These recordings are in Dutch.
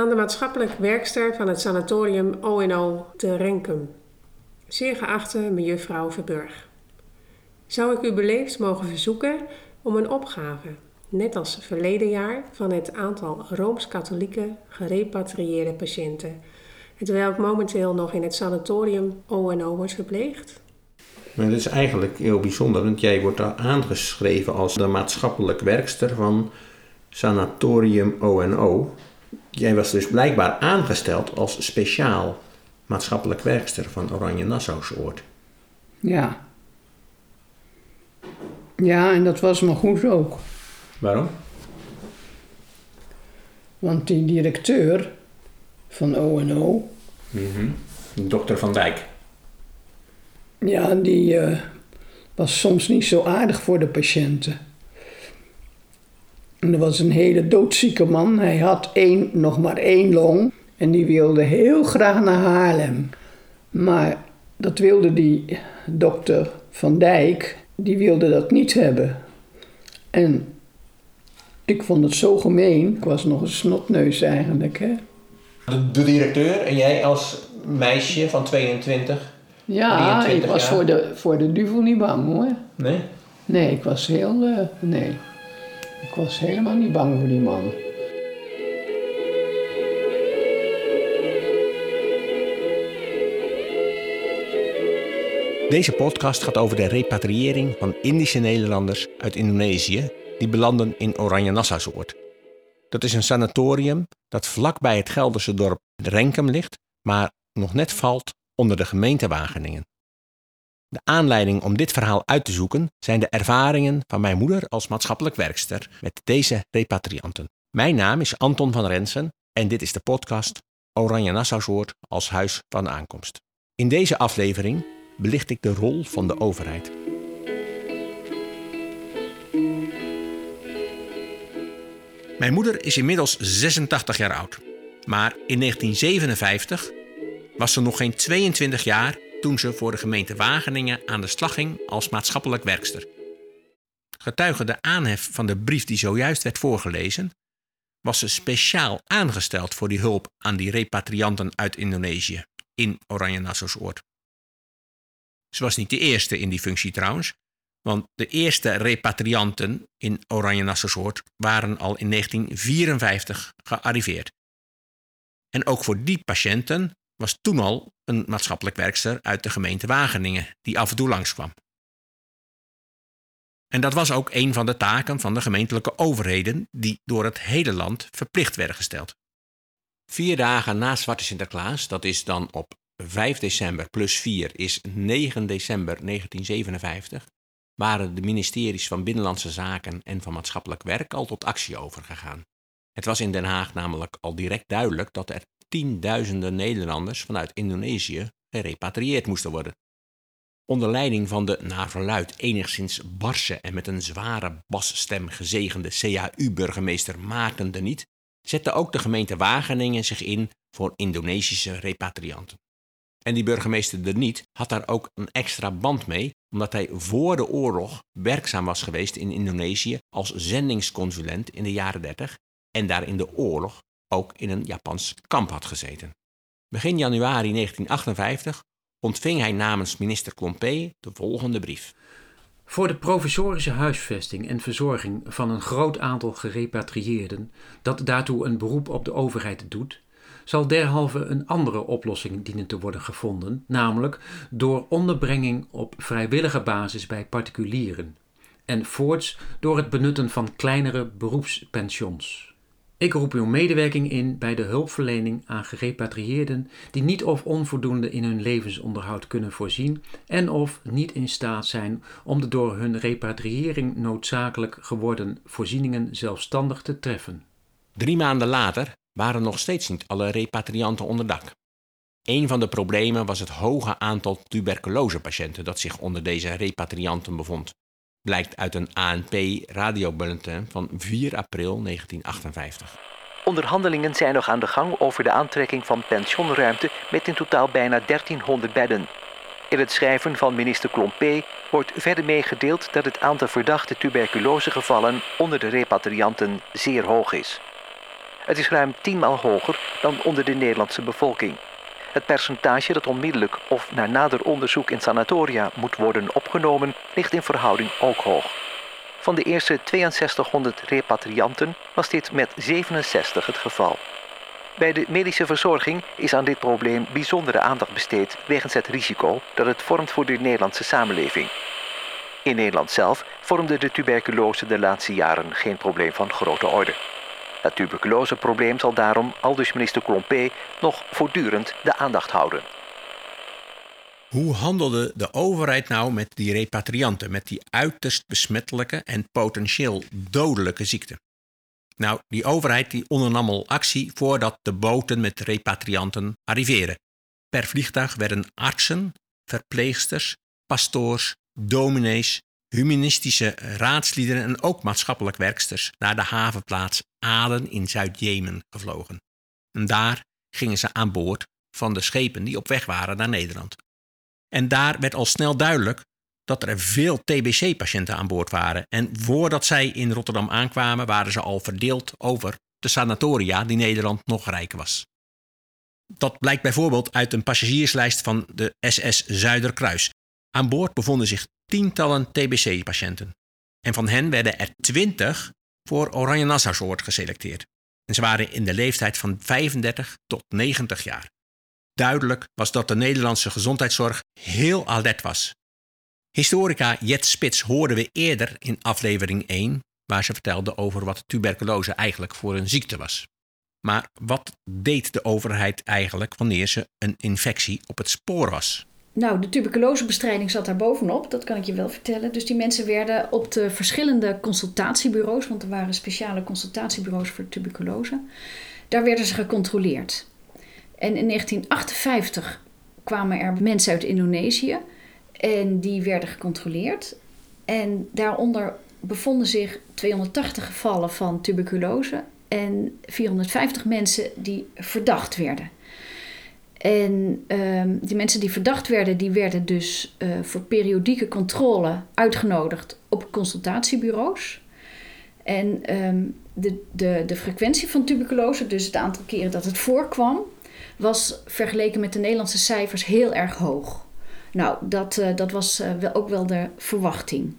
aan de maatschappelijk werkster van het sanatorium ONO te Renkum. Zeer geachte mejuffrouw Verburg. Zou ik u beleefd mogen verzoeken om een opgave, net als verleden jaar, van het aantal rooms-katholieke gerepatrieerde patiënten, terwijl momenteel nog in het sanatorium ONO wordt verpleegd? Maar dat is eigenlijk heel bijzonder, want jij wordt daar aangeschreven als de maatschappelijk werkster van Sanatorium ONO. Jij was dus blijkbaar aangesteld als speciaal maatschappelijk werkster van Oranje Nassausoord. Ja. Ja, en dat was maar goed ook. Waarom? Want die directeur van ONO, Mm Dokter Van Dijk. ja, die eh, was soms niet zo aardig voor de patiënten. En er was een hele doodzieke man. Hij had één, nog maar één long. En die wilde heel graag naar Haarlem. Maar dat wilde die dokter Van Dijk, die wilde dat niet hebben. En ik vond het zo gemeen. Ik was nog een snotneus eigenlijk, hè. De, de directeur en jij als meisje van 22? Ja, 23 ik was jaar. voor de, voor de duivel niet bang hoor. Nee? Nee, ik was heel. eh, nee. Ik was helemaal niet bang voor die man. Deze podcast gaat over de repatriëring van Indische Nederlanders uit Indonesië die belanden in Oranje Nassausoord. Dat is een sanatorium dat vlakbij het Gelderse dorp Renkum ligt, maar nog net valt onder de gemeente Wageningen. De aanleiding om dit verhaal uit te zoeken zijn de ervaringen van mijn moeder als maatschappelijk werkster met deze repatrianten. Mijn naam is Anton van Rensen en dit is de podcast Oranje Nassausoord als huis van aankomst. In deze aflevering belicht ik de rol van de overheid. Mijn moeder is inmiddels 86 jaar oud. Maar in 1957 was ze nog geen 22 jaar toen ze voor de gemeente Wageningen aan de slag ging als maatschappelijk werkster. Getuige de aanhef van de brief die zojuist werd voorgelezen, was ze speciaal aangesteld voor die hulp aan die repatrianten uit Indonesië in Oranje Nassausoord. Ze was niet de eerste in die functie trouwens, want de eerste repatrianten in Oranje Nassausoord waren al in 1954 gearriveerd. En ook voor die patiënten was toen al een maatschappelijk werkster uit de gemeente Wageningen die af en toe langskwam. En dat was ook een van de taken van de gemeentelijke overheden die door het hele land verplicht werden gesteld. Vier dagen na Zwarte Sinterklaas, dat is dan op 5 december plus 4 is 9 december 1957, waren de ministeries van Binnenlandse Zaken en van Maatschappelijk Werk al tot actie overgegaan. Het was in Den Haag namelijk al direct duidelijk dat er tienduizenden Nederlanders vanuit Indonesië gerepatrieerd moesten worden. Onder leiding van de naar verluid enigszins barse en met een zware basstem gezegende CAU-burgemeester Maarten de Niet zette ook de gemeente Wageningen zich in voor Indonesische repatrianten. En die burgemeester de Niet had daar ook een extra band mee, omdat hij voor de oorlog werkzaam was geweest in Indonesië als zendingsconsulent in de jaren 30 en daar in de oorlog ook in een Japans kamp had gezeten. Begin januari 1958 ontving hij namens minister Klompé de volgende brief. Voor de provisorische huisvesting en verzorging van een groot aantal gerepatrieerden dat daartoe een beroep op de overheid doet, zal derhalve een andere oplossing dienen te worden gevonden, namelijk door onderbrenging op vrijwillige basis bij particulieren en voorts door het benutten van kleinere beroepspensions. Ik roep uw medewerking in bij de hulpverlening aan gerepatrieerden die niet of onvoldoende in hun levensonderhoud kunnen voorzien en of niet in staat zijn om de door hun repatriëring noodzakelijk geworden voorzieningen zelfstandig te treffen. Drie maanden later waren nog steeds niet alle repatrianten onder dak. Een van de problemen was het hoge aantal tuberculosepatiënten dat zich onder deze repatrianten bevond. Blijkt uit een ANP-radiobulletin van 4 april 1958. Onderhandelingen zijn nog aan de gang over de aantrekking van pensionruimte met in totaal bijna 1300 bedden. In het schrijven van minister Klompé wordt verder meegedeeld dat het aantal verdachte tuberculosegevallen onder de repatrianten zeer hoog is. Het is ruim tienmaal hoger dan onder de Nederlandse bevolking. Het percentage dat onmiddellijk of na nader onderzoek in sanatoria moet worden opgenomen, ligt in verhouding ook hoog. Van de eerste 6200 repatrianten was dit met 67 het geval. Bij de medische verzorging is aan dit probleem bijzondere aandacht besteed wegens het risico dat het vormt voor de Nederlandse samenleving. In Nederland zelf vormde de tuberculose de laatste jaren geen probleem van grote orde. Het tuberculoseprobleem zal daarom, aldus minister Clompé, nog voortdurend de aandacht houden. Hoe handelde de overheid nou met die repatrianten, met die uiterst besmettelijke en potentieel dodelijke ziekte? Nou, die overheid die ondernam al actie voordat de boten met repatrianten arriveren. Per vliegtuig werden artsen, verpleegsters, pastoors, dominees, humanistische raadsliederen en ook maatschappelijk werksters naar de havenplaats Aden in Zuid-Jemen gevlogen. En daar gingen ze aan boord van de schepen die op weg waren naar Nederland. En daar werd al snel duidelijk dat er veel TBC-patiënten aan boord waren. En voordat zij in Rotterdam aankwamen, waren ze al verdeeld over de sanatoria die Nederland nog rijk was. Dat blijkt bijvoorbeeld uit een passagierslijst van de SS Zuiderkruis. Aan boord bevonden zich tientallen TBC-patiënten. En van hen werden er twintig voor Oranje Nassausoort geselecteerd. En ze waren in de leeftijd van 35 tot 90 jaar. Duidelijk was dat de Nederlandse gezondheidszorg heel alert was. Historica Jet Spits hoorden we eerder in aflevering 1, waar ze vertelde over wat tuberculose eigenlijk voor een ziekte was. Maar wat deed de overheid eigenlijk wanneer ze een infectie op het spoor was? Nou, de tuberculosebestrijding zat daar bovenop, dat kan ik je wel vertellen. Dus die mensen werden op de verschillende consultatiebureaus, want er waren speciale consultatiebureaus voor tuberculose, daar werden ze gecontroleerd. En in 1958 kwamen er mensen uit Indonesië en die werden gecontroleerd. En daaronder bevonden zich 280 gevallen van tuberculose en 450 mensen die verdacht werden. En um, die mensen die verdacht werden, die werden dus uh, voor periodieke controle uitgenodigd op consultatiebureaus. En um, de, de, de frequentie van tuberculose, dus het aantal keren dat het voorkwam, was vergeleken met de Nederlandse cijfers heel erg hoog. Nou, dat, uh, dat was uh, wel, ook wel de verwachting.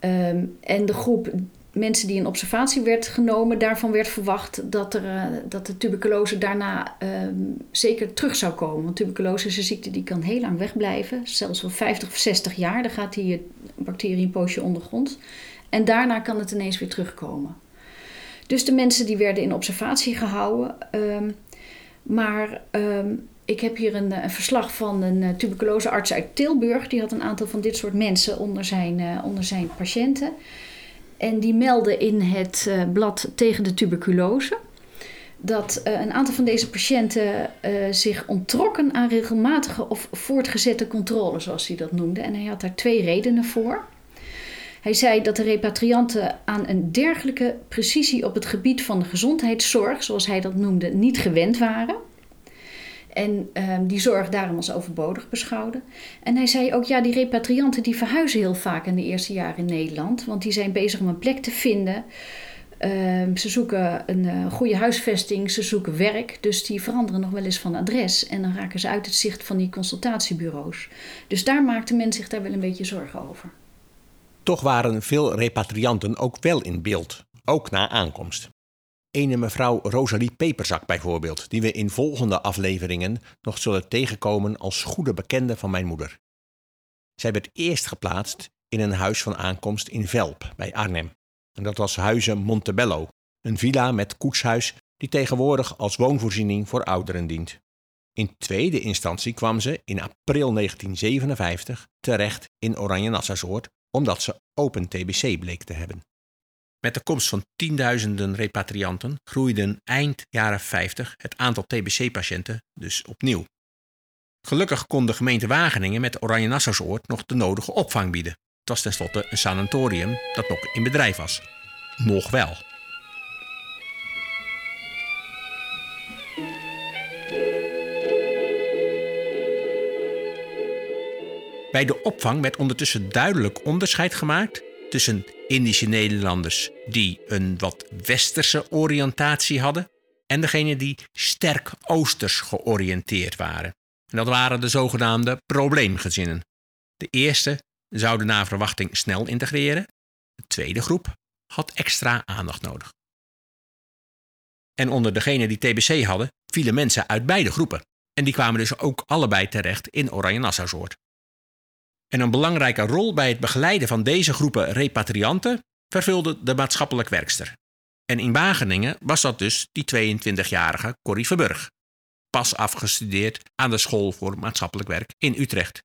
Um, en de groep mensen die in observatie werd genomen, daarvan werd verwacht dat, er, uh, dat de tuberculose daarna um, zeker terug zou komen. Want tuberculose is een ziekte die kan heel lang wegblijven, zelfs wel 50 of 60 jaar. Dan gaat die bacterie een poosje ondergrond. En daarna kan het ineens weer terugkomen. Dus de mensen die werden in observatie gehouden. Um, maar um, ik heb hier een, een, verslag van een tuberculosearts uit Tilburg. Die had een aantal van dit soort mensen onder zijn, onder zijn patiënten. En die meldde in het uh, blad tegen de tuberculose dat uh, een aantal van deze patiënten uh, zich onttrokken aan regelmatige of voortgezette controle, zoals hij dat noemde. En hij had daar twee redenen voor. Hij zei dat de repatrianten aan een dergelijke precisie op het gebied van de gezondheidszorg, zoals hij dat noemde, niet gewend waren. En um, die zorg daarom als overbodig beschouwde. En hij zei ook, ja, die repatrianten die verhuizen heel vaak in de eerste jaren in Nederland. Want die zijn bezig om een plek te vinden. Um, ze zoeken een uh, goede huisvesting, ze zoeken werk. Dus die veranderen nog wel eens van adres. En dan raken ze uit het zicht van die consultatiebureaus. Dus daar maakte men zich daar wel een beetje zorgen over. Toch waren veel repatrianten ook wel in beeld, ook na aankomst. Ene mevrouw Rosalie Peperzak bijvoorbeeld, die we in volgende afleveringen nog zullen tegenkomen als goede bekende van mijn moeder. Zij werd eerst geplaatst in een huis van aankomst in Velp bij Arnhem. En dat was Huizen Montebello, een villa met koetshuis die tegenwoordig als woonvoorziening voor ouderen dient. In tweede instantie kwam ze in april 1957 terecht in Oranje Nassausoort omdat ze open TBC bleek te hebben. Met de komst van tienduizenden repatrianten groeide eind jaren 50 het aantal TBC-patiënten dus opnieuw. Gelukkig kon de gemeente Wageningen met Oranje Nassausoord nog de nodige opvang bieden. Het was tenslotte een sanatorium dat nog in bedrijf was. Nog wel. Bij de opvang werd ondertussen duidelijk onderscheid gemaakt tussen Indische Nederlanders die een wat westerse oriëntatie hadden en degene die sterk oosters georiënteerd waren. En dat waren de zogenaamde probleemgezinnen. De eerste zouden na verwachting snel integreren. De tweede groep had extra aandacht nodig. En onder degenen die TBC hadden, vielen mensen uit beide groepen. En die kwamen dus ook allebei terecht in Oranje Nassausoord. En een belangrijke rol bij het begeleiden van deze groepen repatrianten vervulde de maatschappelijk werkster. En in Wageningen was dat dus die 22-jarige Corrie Verburg, pas afgestudeerd aan de School voor Maatschappelijk Werk in Utrecht.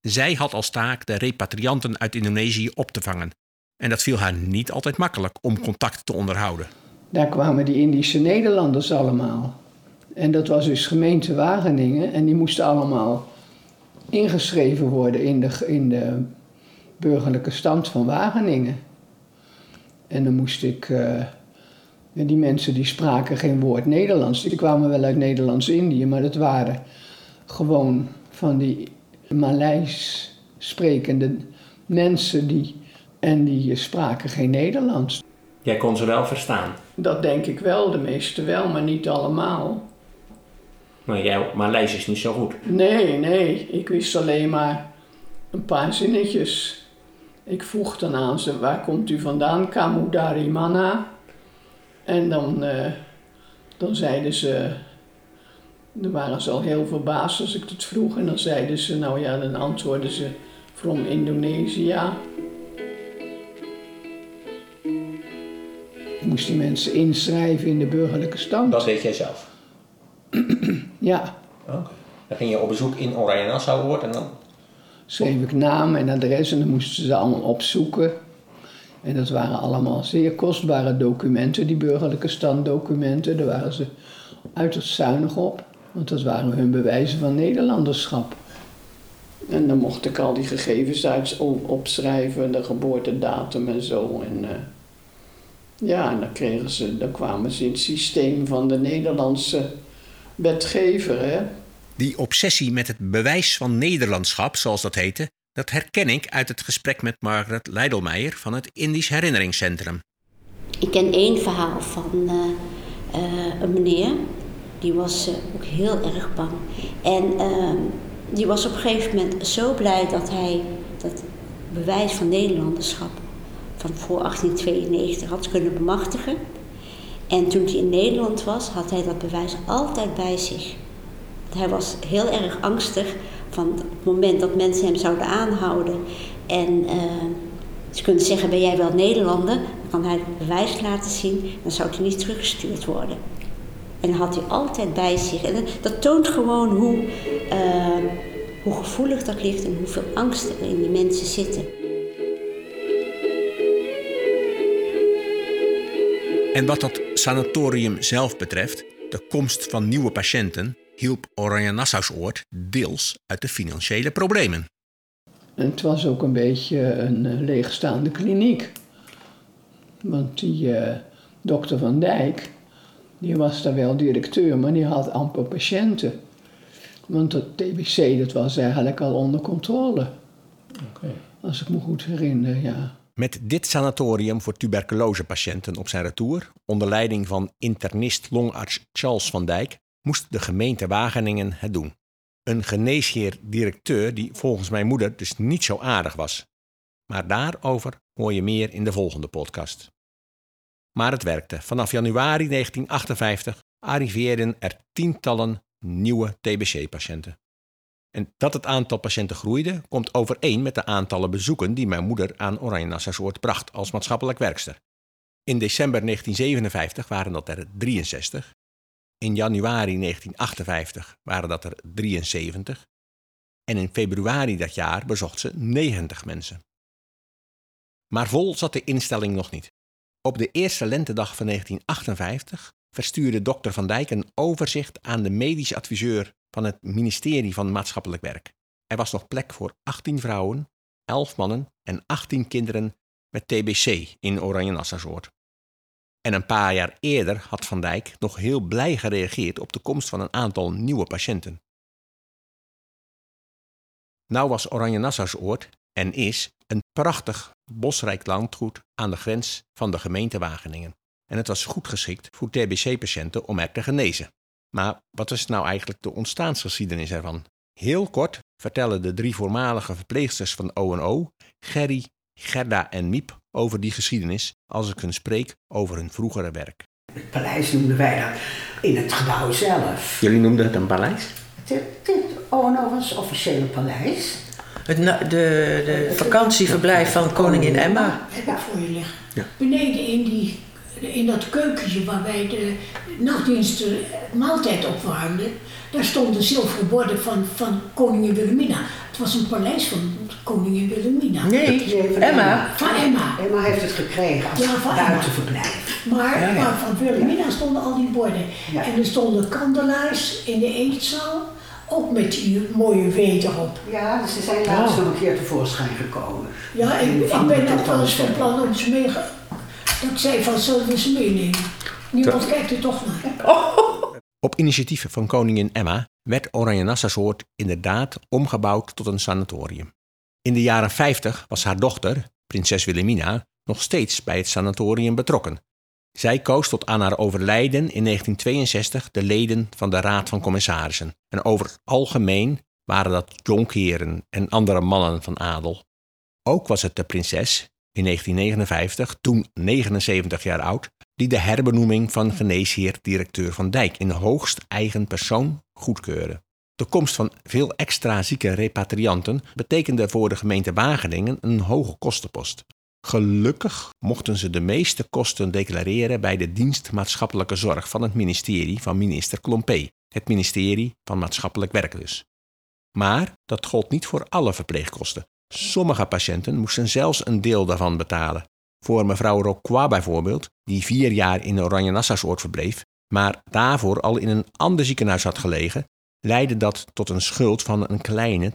Zij had als taak de repatrianten uit Indonesië op te vangen. En dat viel haar niet altijd makkelijk om contact te onderhouden. Daar kwamen die Indische Nederlanders allemaal. En dat was dus gemeente Wageningen. En die moesten allemaal ingeschreven worden in de, in de burgerlijke stand van Wageningen. En dan moest ik. Uh, die mensen die spraken geen woord Nederlands. Die kwamen wel uit Nederlands-Indië, maar dat waren gewoon van die Maleis sprekende mensen die. En die spraken geen Nederlands. Jij kon ze wel verstaan? Dat denk ik wel, de meeste wel, maar niet allemaal. Maar, jij, maar Lees is niet zo goed. Nee, nee. Ik wist alleen maar een paar zinnetjes. Ik vroeg dan aan ze, waar komt u vandaan? Kamudari Mana. En dan, uh, dan zeiden ze, dan waren ze al heel verbaasd als ik dat vroeg. En dan zeiden ze, nou ja, dan antwoordden ze, from Indonesia. Ik moest die mensen inschrijven in de burgerlijke stand. Dat deed jij zelf? ja. Dan ging je op bezoek in Oranje Nassau en dan? Schreef ik naam en adres en dan moesten ze allemaal opzoeken. En dat waren allemaal zeer kostbare documenten, die burgerlijke standdocumenten. Daar waren ze uiterst zuinig op, want dat waren hun bewijzen van Nederlanderschap. En dan mocht ik al die gegevens uit opschrijven, de geboortedatum en zo. En, uh, ja, en dan, kregen ze, dan kwamen ze in het systeem van de Nederlandse wetgever. Hè? Die obsessie met het bewijs van Nederlandschap, zoals dat heette, dat herken ik uit het gesprek met Margaret Leidelmeijer van het Indisch Herinneringscentrum. Ik ken één verhaal van uh, uh, een meneer, die was uh, ook heel erg bang. En ehm, die was op een gegeven moment zo blij dat hij dat bewijs van Nederlanderschap van voor 1892 had kunnen bemachtigen. En toen hij in Nederland was, had hij dat bewijs altijd bij zich. Hij was heel erg angstig van het moment dat mensen hem zouden aanhouden. En uh, ze kunnen zeggen, ben jij wel Nederlander? Dan kan hij het bewijs laten zien, dan zou hij niet teruggestuurd worden. En dat had hij altijd bij zich. En dat toont gewoon hoe, uh, hoe gevoelig dat ligt en hoeveel angst er in die mensen zitten. En wat dat sanatorium zelf betreft, de komst van nieuwe patiënten hielp Oranje Nassausoord deels uit de financiële problemen. En het was ook een beetje een uh, leegstaande kliniek. Want die uh, dokter Van Dijk, die was daar wel directeur, maar die had amper patiënten. Want het TBC, dat was eigenlijk al onder controle. Okay. Als ik me goed herinner, ja. Met dit sanatorium voor tuberculosepatiënten op zijn retour, onder leiding van internist longarts Charles van Dijk, moest de gemeente Wageningen het doen. Een geneesheer-directeur die volgens mijn moeder dus niet zo aardig was. Maar daarover hoor je meer in de volgende podcast. Maar het werkte. Vanaf januari 1958 arriveerden er tientallen nieuwe TBC-patiënten. En dat het aantal patiënten groeide, komt overeen met de aantallen bezoeken die mijn moeder aan Oranje Nassausoord bracht als maatschappelijk werkster. In december 1957 waren dat er 63. In januari 1958 waren dat er 73. En in februari dat jaar bezocht ze 90 mensen. Maar vol zat de instelling nog niet. Op de eerste lentedag van 1958 verstuurde dokter Van Dijk een overzicht aan de medisch adviseur van het ministerie van Maatschappelijk Werk. Er was nog plek voor 18 vrouwen, 11 mannen en 18 kinderen met TBC in Oranje Nassausoord. En een paar jaar eerder had Van Dijk nog heel blij gereageerd op de komst van een aantal nieuwe patiënten. Nou was Oranje Nassausoord en is een prachtig bosrijk landgoed aan de grens van de gemeente Wageningen. En het was goed geschikt voor TBC-patiënten om er te genezen. Maar wat is nou eigenlijk de ontstaansgeschiedenis ervan? Heel kort vertellen de drie voormalige verpleegsters van O&O, Gerry, Gerda en Miep, over die geschiedenis als ik hun spreek over hun vroegere werk. Het paleis noemden wij dat in het gebouw zelf. Jullie noemden het een paleis? Dit, dit O&O was het officiële paleis. Het, na- de, de vakantieverblijf van koningin Emma. Ik voor je liggen. Ja. Beneden in, die, in dat keukentje waar wij de nachtdienst de maaltijd opwarmden, daar stonden zilveren borden van, van koningin Wilhelmina. Het was een paleis van koningin Wilhelmina. Nee, van Emma. Van Emma. Emma heeft het gekregen als Ja, van buitenverblijf. Maar, Ja, ja. maar van Wilhelmina stonden al die borden. Ja. En er stonden kandelaars in de eetzaal, ook met die mooie wee erop. Ja, dus ze zijn laatst nog een keer tevoorschijn gekomen. Ja, ik, ik ben ook wel eens van plan om ze mee. Dat ik zei van zullen we ze meenemen? Niemand kijkt er toch naar. Op initiatief van koningin Emma werd Oranje Nassausoord inderdaad omgebouwd tot een sanatorium. In de jaren 50 was haar dochter, prinses Wilhelmina, nog steeds bij het sanatorium betrokken. Zij koos tot aan haar overlijden in 1962 de leden van de Raad van Commissarissen. En over het algemeen waren dat jonkheren en andere mannen van adel. Ook was het de prinses, in 1959, toen 79 jaar oud, die de herbenoeming van geneesheer-directeur Van Dijk in hoogst eigen persoon goedkeurde. De komst van veel extra zieke repatrianten betekende voor de gemeente Wageningen een hoge kostenpost. Gelukkig mochten ze de meeste kosten declareren bij de dienst maatschappelijke zorg van het ministerie van minister Klompé, het ministerie van Maatschappelijk Werk dus. Maar dat gold niet voor alle verpleegkosten. Sommige patiënten moesten zelfs een deel daarvan betalen. Voor mevrouw Rocqua bijvoorbeeld, die vier jaar in de Oranje Nassausoord verbleef, maar daarvoor al in een ander ziekenhuis had gelegen, leidde dat tot een schuld van een kleine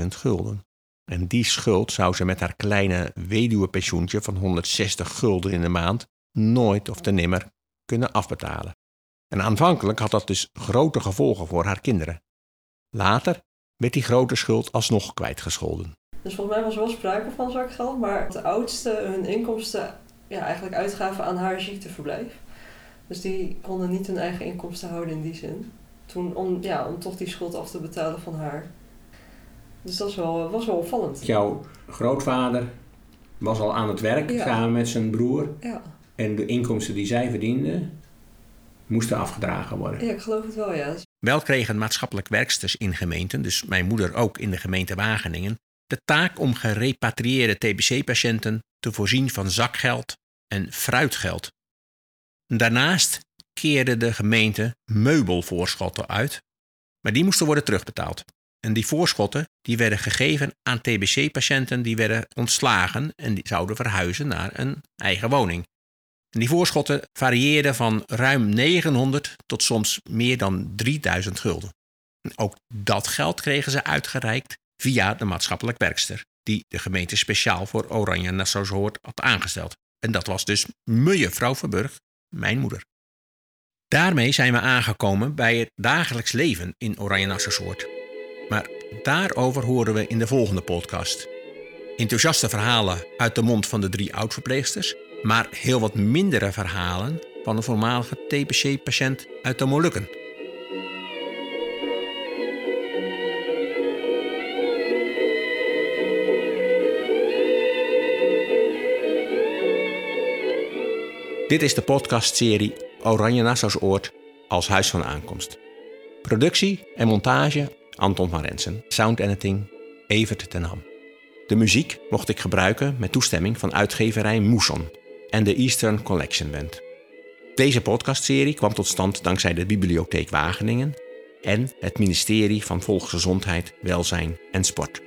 20.000 gulden. En die schuld zou ze met haar kleine weduwepensioentje van 160 gulden in de maand nooit of te nimmer kunnen afbetalen. En aanvankelijk had dat dus grote gevolgen voor haar kinderen. Later werd die grote schuld alsnog kwijtgescholden. Dus volgens mij was er wel sprake van zakgeld, maar de oudste hun inkomsten ja, eigenlijk uitgaven aan haar ziekteverblijf. Dus die konden niet hun eigen inkomsten houden in die zin. Toen om, ja, om toch die schuld af te betalen van haar. Dus dat was wel, was wel opvallend. Jouw grootvader was al aan het werk Ja. samen met zijn broer. Ja. En de inkomsten die zij verdienden moesten afgedragen worden. ja, ik geloof het wel, ja. Wel kregen maatschappelijk werksters in gemeenten, dus mijn moeder ook in de gemeente Wageningen, de taak om gerepatrieerde TBC-patiënten te voorzien van zakgeld en fruitgeld. Daarnaast keerde de gemeente meubelvoorschotten uit, maar die moesten worden terugbetaald. En die voorschotten die werden gegeven aan TBC-patiënten die werden ontslagen en die zouden verhuizen naar een eigen woning. Die voorschotten varieerden van ruim 900 tot soms meer dan 3000 gulden. En ook dat geld kregen ze uitgereikt via de maatschappelijk werkster, die de gemeente speciaal voor Oranje Nassausoord had aangesteld. En dat was dus mevrouw Verburg, mijn moeder. Daarmee zijn we aangekomen bij het dagelijks leven in Oranje Nassausoord. Maar daarover horen we in de volgende podcast. Enthousiaste verhalen uit de mond van de drie oudverpleegsters, maar heel wat mindere verhalen van een voormalige TBC-patiënt uit de Molukken. Dit is de podcastserie Oranje Nassausoord als huis van aankomst. Productie en montage Anton van Rensen. Sound editing Evert ten Ham. De muziek mocht ik gebruiken met toestemming van uitgeverij Moeson en de Eastern Collection Band. Deze podcastserie kwam tot stand dankzij de Bibliotheek Wageningen en het ministerie van Volksgezondheid, Welzijn en Sport.